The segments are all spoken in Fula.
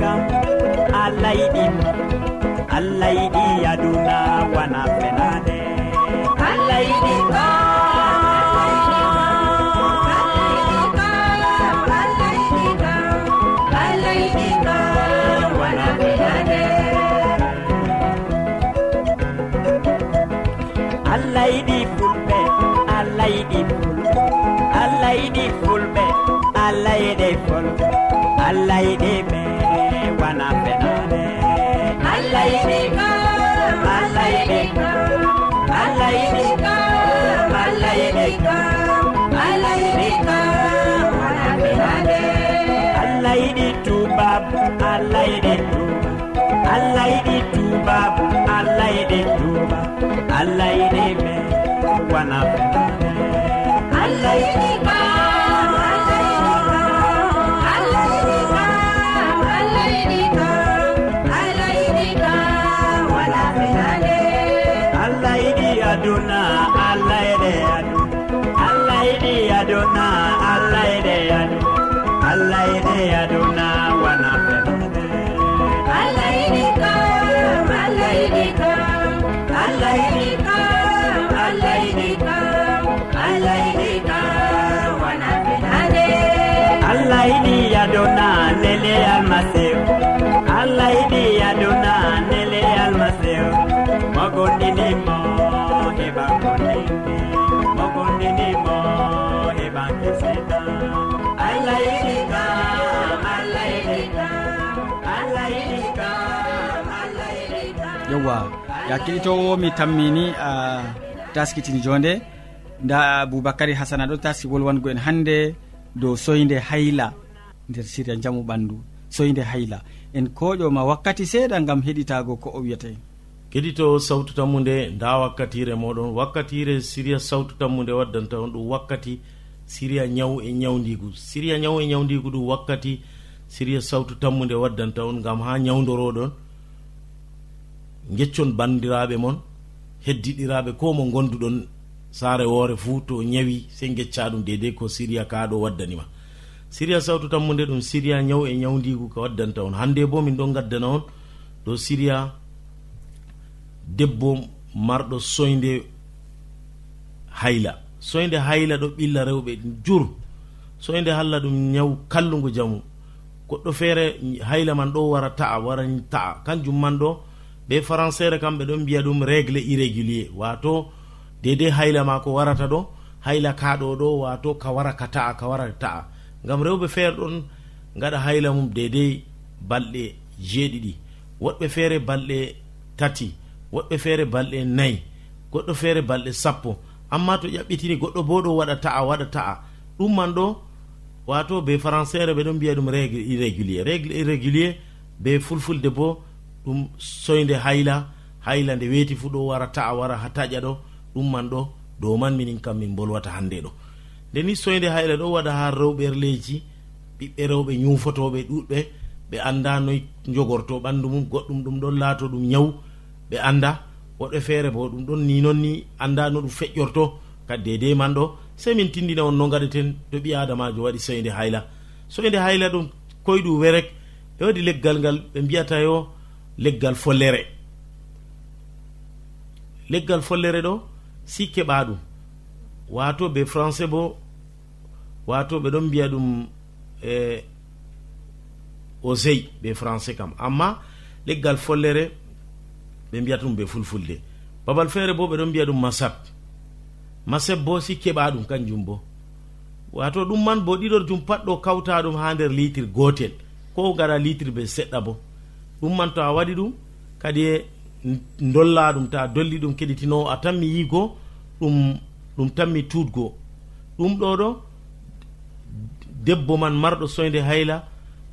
kam allah yiɗi allah yiɗi aduna wana fenade. Allah yiɗi allah yiɗi fulɓe allah yiɗi fulɓe allah yiɗi fulɓe allah yiɗe fol allah yiɗe ɓe bana fenode allah yiɗi ka allah yiɗi ka allah yiɗi ka allah yiɗi ka allah yiɗi ka bana fenode allah yiɗi tubab allah yiɗi tuba allah yiɗi tubab allah yiɗi tuba allah yiɗi me wana fenode allah yiɗi ka yewwa ya keɗitowo mi tammini a taskitini jonde. Nda aboubacary hasana ɗo taski wolwango en hannde dow soyde hayla nder siria jamu ɓandu. Soyde hayla. En koƴoma wakkati seeɗa gam heɗitago ko o wiyata en keɗito sawtu tammude nda wakkatire moɗon. Wakkatire siriya sawtu tammude waddanta on ɗum wakkati siriya ñaw e ñawdigu siriya ñaw e ñawdigu ɗum wakkati siriya sawtu tammude waddanta on gam ha ñawdoroɗon geccon bandiraɓe moon heddiɗiraɓe ko mo gonduɗon saare woore fuu to ñawi sey gecca ɗum dedei ko siriya kaɗo waddanima siriya sawtu tammude ɗum siriya ñaw e ñawdigu ko waddanta on. Hande bo min ɗon gaddana on ɗo siriya debbo marɗo soyde hayla. Soyde hayla ɗo ɓilla rewɓe jur. Soyde halla ɗum ñaw kallugu jamu. Goɗɗo feere hayla man ɗo wara ta'a wara ta'a. Kanjum man ɗo ɓe françaire kamɓe ɗon mbiya ɗum régle irrégulier. Wato dedei hayla ma ko warata ɗo hayla kaɗo ɗo wato ka wara ka ta'a ka wara ta'a. Gam rewɓe feere ɗon gaɗa hayla mum dedei balɗe jeeɗiɗi. Woɗɓe feere balɗe tati. woɗɗo feere balɗe nayi goɗɗo feere balɗe sappo. Amma to ƴaɓɓitini goɗɗo bo ɗo waɗa ta'a waɗa ta'a. Ɗum man ɗo wato be françaire ɓe ɗon mbiya ɗum régle irrégulier. Régle irrégulier be fulfulde bo ɗum soyde hayla hayla nde weeti fuu ɗo wara ta'a wara ha taƴa ɗo. Ɗum man ɗo dow man minin kam min bolwata hannde ɗo. Nde ni soyde hayla ɗo waɗa ha rewɓerleji ɓiɓɓe rewɓe ñuufotoɓe ɗuɗɓe ɓe anda noy jogorto ɓandu mum goɗɗum ɗum ɗon laato ɗum ñawu ɓe anda woɗɓe feere bo ɗum ɗon ni noon ni anda no ɗum feƴƴorto kadi dedei man ɗo sey min tindina on no gaɗeten to ɓi adamajo waɗi soyde hayla. Soyde hayla ɗum koyɗu werek ɓe waɗi leggal ngal ɓe mbiyata yo leggal follere. Leggal follere ɗo si keɓa ɗum. Wato be français bo wato ɓe ɗon mbiya ɗum e osey be français kam. Amma leggal follere ɓe mbiyata ɗum ɓe fulfulde. Babal feere bo ɓe ɗon mbiya ɗum masab. Masab bo si keɓa ɗum kanjum bo. Wato ɗum man bo ɗiɗor jum pat ɗo kawta ɗum ha nder litre gotel ko gara litre be seɗɗa bo. Ɗum man to a waɗi ɗum kadi e dolla ɗum ta dolli ɗum keɗitinowo a tanmi yigo ɗum ɗum tanmi tuutgo. Ɗum ɗo ɗo debbo man marɗo soyde hayla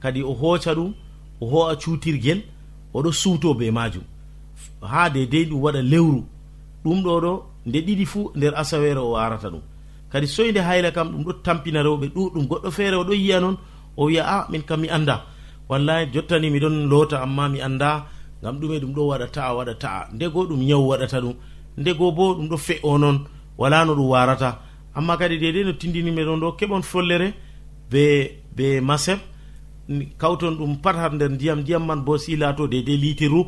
kadi o hooca ɗum o ho'a cuutirguel oɗo suuto be majum ha de dey ɗum waɗa lewru. Ɗum ɗo ɗo nde ɗiɗi fuu nder asawere o arata ɗum. Kadi soyde hayla kam ɗum ɗo tampina rewɓe ɗuɗum goɗɗo feere o ɗo yiya noon o wiya a ah, min kam mi annda. Wallahi jottani miɗon loota amma mi annda ngam ɗume ɗum ɗo waɗa ta'a waɗa ta'a. Ndego ɗum nyawu waɗata ɗum ndego bo ɗum ɗo fe'o noon wala no ɗum warata. Amma kadi dedei no tindinime ɗon ɗo keɓon follere be be maseb kawton ɗum pat har nder ndiyam ndiyam man bo si laato dedei litiru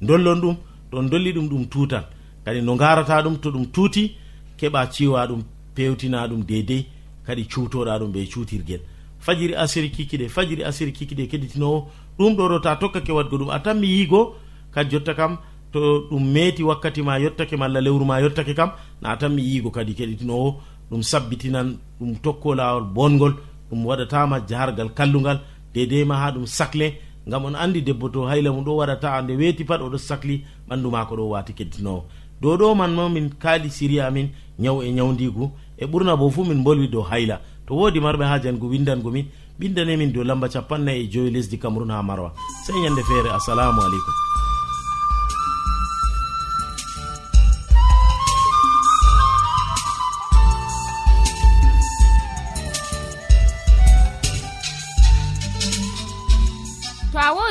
dollon ɗum ɗon dolli ɗum ɗum tuutan. Kadi no garata ɗum to ɗum tuuti keɓa ciwa ɗum pewtina ɗum deydey kadi cuutoɗa ɗum ɓe cuutirguel fajiri asiri kikiɗe fajiri asiri kikiɗe keɗitinowo ɗum ɗo ɗo ta tokkake wadgo ɗum. A tan mi yiigo kadi jotta kam to ɗum meeti wakkati ma yottake malla lewru ma yottake kam na tan mi yiigo kadi keɗitinowo. Ɗum sabbitinan ɗum tokko lawol bongol ɗum waɗatama jahargal kallugal dedema ha ɗum sacle ngam on andi debbo to hayla mum ɗo waɗata nde weeti pat oɗo sahli ɓandu mako ɗo wati keddinowo dow ɗo man ma min kaali siri amin ñaw e ñawdigu e ɓurna bo fuu min bolwi dow hayla. To woodi marɓe hajangu windangomin ɓindanemin dow lamba capannayi e joyi lesdi cameron ha marwa. Sey ñande feere assalamu aleykum.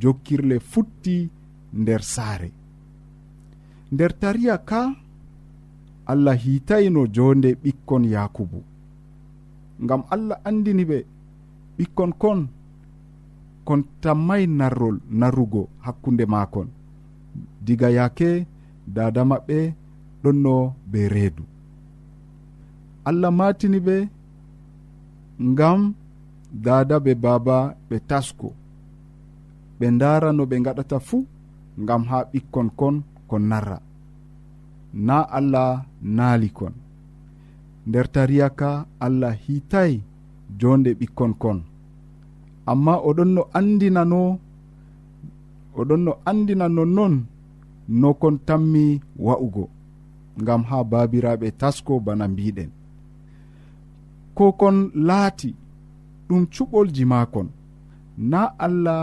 jokkirle futti nder saare. Nder tariya ka allah hitayino jonde ɓikkon yakubu. Ngam allah andini ɓe ɓikkon kon kon tammay narrol narrugo hakkunde makon diga yake dada maɓɓe ɗonno be reedu. Allah matini ɓe ngam dada be baba ɓe tasko. ɓe ndara no ɓe gaɗata fuu gam ha ɓikkon kon kon narra. Na allah naali kon. Nder tariyaka allah hiitay jonde ɓikkon kon. Amma oɗon no andinano oɗon no andina nonnon no kon tammi wa'ugo ngam ha babiraɓe tasko bana mbiɗen ko kon laati ɗum cuɓolji makon na allah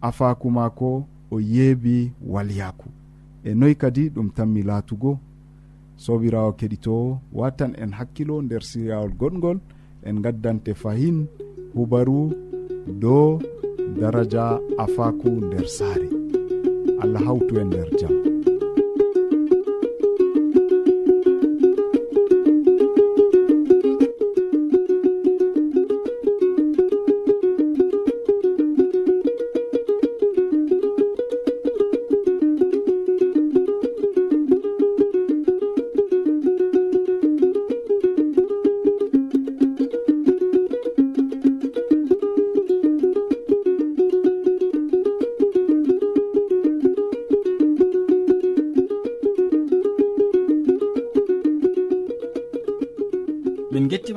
afaku maako o yeebi walyaku e noyi kadi ɗum tanmi laatugo sobirawo keɗito watan en hakkilo nder siryawol goɗgol en gaddante fahin hubaru dow daraja afaku nder saare. Allah hawtu en nder jam.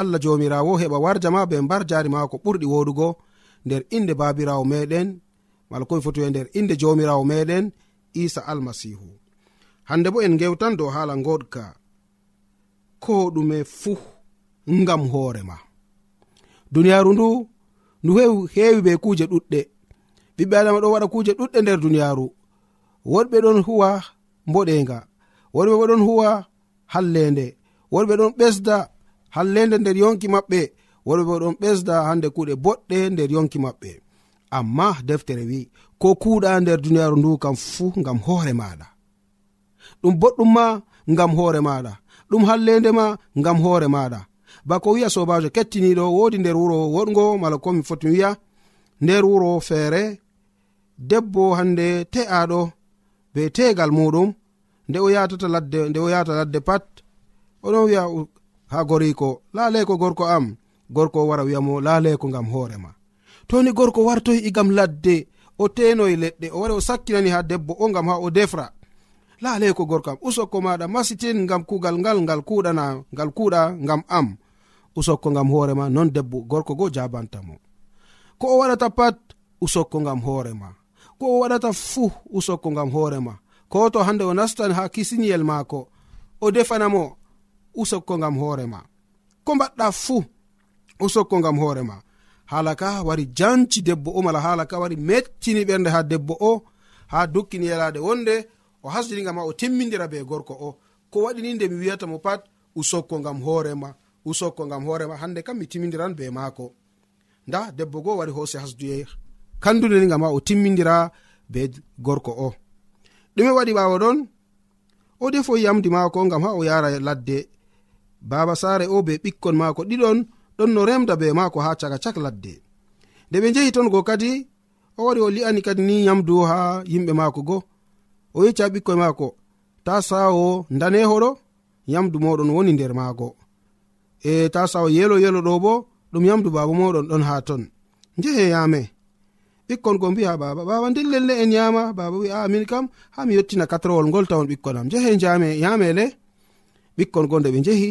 allah jomirawo heɓa warja ma be mbar jari ma ko ɓurɗi woɗugo. Nder inde babirawo meɗen mala komi foti e nder inde jomirawo meɗen isa almasihu. Hande bo en gewtan dow hala goɗka ko ɗume fuu ngam hoorema duniyaru ndu ndu heewi be kuuje ɗuɗɗe. Ɓiɓɓe adama ɗo waɗa kuuje ɗuɗɗe nder duniyaru. Woɗɓe ɗon huwa mboɗenga woɗɓe bo ɗon huwa hallende woɗɓe ɗon ɓesda hallende nder yonki maɓɓe worɓe ɗon ɓesda hande kuuɗe boɗɗe nder yonki maɓɓe. Amma deftere wi ko kuuɗa nder duniyaaru ndu kam fuu ngam hoore maɗa ɗum boɗɗum ma ngam hoore maɗa ɗum hallende ma ngam hoore maɗa bako wi'a sobajo kettiniɗo wodi nder wuro woɗgo mala komi foti wiya nder wuro feere debbo hande te'aɗo be tegal muɗum nde o yatata ladde nde o yata ladde pat oɗon wi'a ha goriko laleko gorko am. Gorko o wara wiyamo laleko ko ngam hoorema toni gorko wartoyi igam ladde o tenoye leɗɗe o wari o sakkinani ha debbo o ngam ha o defra. Laleko gorko am usokko maɗa masitin ngam kugal ngal ngal kuɗana ngal kuɗa ngam am. Usokko ngam hoorema non debbo gorko go jabantamo ko o waɗata pat usokko ngam hoorema ko o waɗata fuu usokko ngam hoorema ko to hande o nastan ha kisiniyel maako o defanamo usokko gam hoorema ko mbaɗɗa fuu usokko gam hoorema haala ka wari janci debbo o mala haala ka wari mettini ɓernde ha debbo o ha dukkini yalade wonde o hasdiniga ma o timmidira be gorko o. Ko waɗini nde mi wiyata mo pat usokko gam hoorema usokko gam hoorema hande kam mi timmidiran be maako. Nda debbo goo wari hoose hasduye kandude gam ha o timmidira be gorko o. Ɗume waɗi ɓawo ɗon o defo yamdi maako gam ha o yara ladde. baba saare o be ɓikkon maako ɗiɗon ɗon no remda be maako ha caka cak ladde. Nde ɓe jehi ton go kadi o wari o li'ani kadi ni yamdu ha yimɓe maako go. O yecca ɓikkoye maako ta sawo danehoɗo yamdu moɗon woni nder maago. E ta sawo yelo yelo ɗo bo ɗum yamdu baba moɗon ɗon ha ton. Njehe yame ɓikkon go mbiha baba baba ndillelle en yama baba wi a min kam ha mi yettina katrowol ngol tawon ɓikkon am. Jehe jame yame le. Ɓikkon go nde ɓe jehi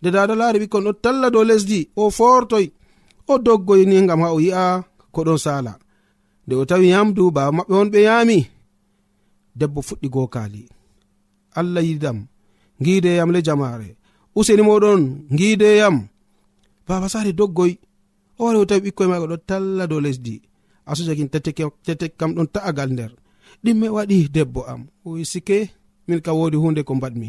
nde dada laari ɓikkon ɗo talla dow lesdi o fortoy o doggoyni gam ha o yi'a ko ɗon sala nde o tawi yamdu baba maɓɓe on ɓe yami debbo fuɗɗi gokali allah yidam gideyam le jamare useni moɗon gideyam baba sari doggoy o wari o tawi ɓikkoye maga ɗo talla dow lesdi. Asujakin tetek kam ɗon ta'agal nder. Ɗimme waɗi debbo am. O sike min ka wodi hunde ko mbaɗmi.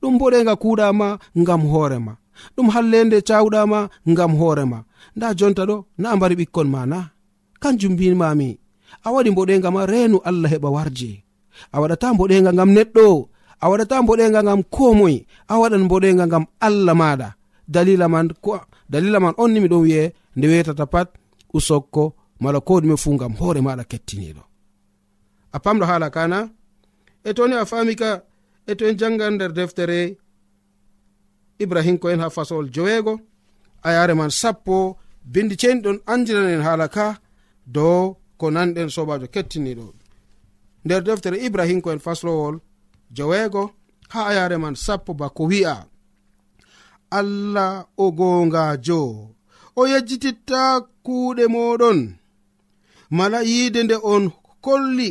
ɗum boɗega kuuɗama ngam hoorema ɗum hallende cawɗama ngam hoorema nda jonta ɗo na mbari ɓikkon ma na. Kanjum mbimami a waɗi mboɗega ma reenu allah heɓa warje a waɗata mboɗega ngam neɗɗo a waɗata mboɗega ngam komoy a waɗan mboɗega ngam allah maɗa. Dalila man ko dalila man on nimi ɗon wi'e nde wetata pat usokko mala ko ɗume fuu ngam hoore maɗa kettiniɗo. A pamɗo haala kana? E toni a fami ka e to en jangan nder deftere ibrahim ko en ha fasowol joweego. A yare man sappo bindi ceni ɗon andiran en haala ka dow ko nanɗen sobajo kettiniɗo nder deftere ibrahim ko en faslowol joweego ha a yare man sappo bako wi'a. Allah o gongajo o yejjititta kuuɗe moɗon mala yiide nde on kolli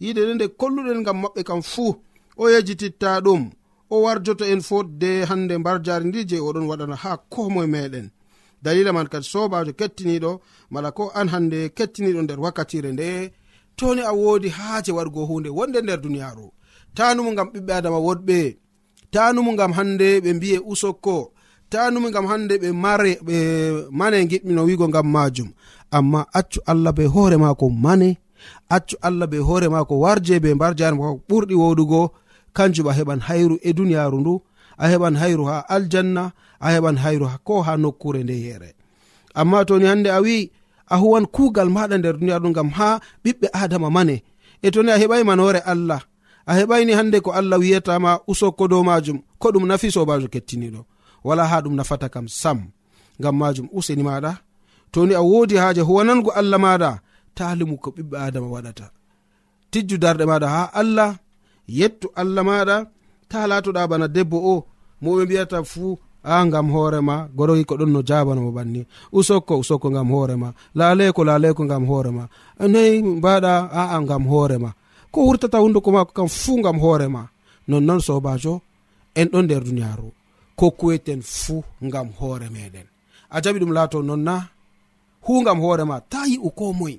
yide nde nde kolluɗen gam maɓɓe kam fuu o yejititta ɗum o warjoto en fotde hande mbar jari ndi je oɗon waɗana ha komoe meɗen dalila man kadi sobajo kettiniɗo mala ko an hande kettiniɗo nder wakkatire nde toni a wodi haaje waɗugo hunde wonde nder duniyaru tanumu gam ɓiɓɓe adama woɗɓe tanumu gam hande ɓe mbiye usokko tanumo gam hande ɓe mare ɓe mane giɗmino wigo gam majum amma accu allah be hoore mako mane accu allah be hoore maako warje be mbar jare maako ɓurɗi woɗugo. Kanjum a heɓan hayru e duniyaru ndu a heɓan hayru ha aljanna a heɓan hayru ko ha nokkure nde yere amma toni hande a wi a huwan kugal maɗa nder duniyaru ndu gam ha ɓiɓɓe adama mane. E toni a heɓai manore allah a heɓaini hande ko allah wiyatama usokko dow majum ko ɗum nafi sobajo kettiniɗo wala ha ɗum nafata kam sam. Gam majum useni maɗa toni a wodi haaje huwanango allah maɗa talimu ko ɓiɓɓe adama waɗata. Tijju darɗe maɗa ha allah yettu allah maɗa ta latoɗa bana debbo o moɓe mbiyata fuu a gam hoorema goroyi ko ɗon no jabanamo banni. Usokko usokko gam hoorema laleko laleko gam hoorema nayi mbaɗa aa gam hoorema ko wurtata hunduko mako kam fuu gam hoorema nonnoon sobajo en ɗon nder duniyaru ko kuweten fuu gam hoore meɗen a jaɓi ɗum laato nonna hu gam hoorema ta yi'u ko moye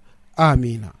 amina.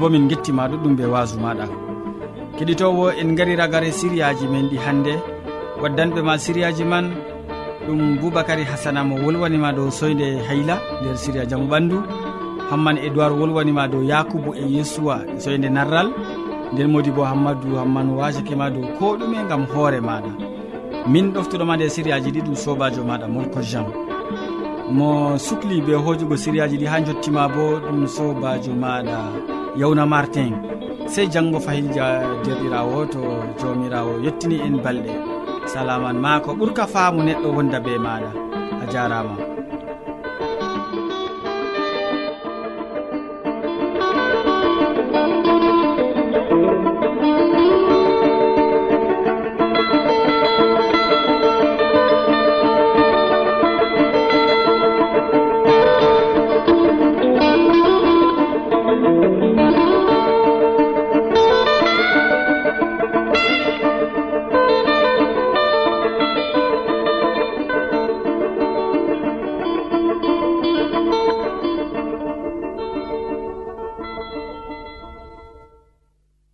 bo min gettima ɗuɗɗum be wasu maɗa. Keɗitowo en gari ragare siriyaji men ɗi hannde waddanɓe ma siriyaji man ɗum boubacary hasana mo wolwanima dow soyde hayla nder siria jaamu ɓandu. Hamman edoird wolwanima dow yakubu e yesuwa e soyde narral. Nden modi bo hammadou hamman wasakema dow ko ɗume gam hoore maɗa. Min ɗoftuɗoma nde sériyaji ɗi ɗum sobajo maɗa molko jean. mo sukli be hojugo siriyaji ɗi ha jottima bo ɗum sobajo maɗa yawna martin. Sey janggo fayilja derɗirawo to jawmirawo yettini en balɗe. Salaman ma ko ɓuurka faamu neɗɗo wonda be maɗa. A jarama.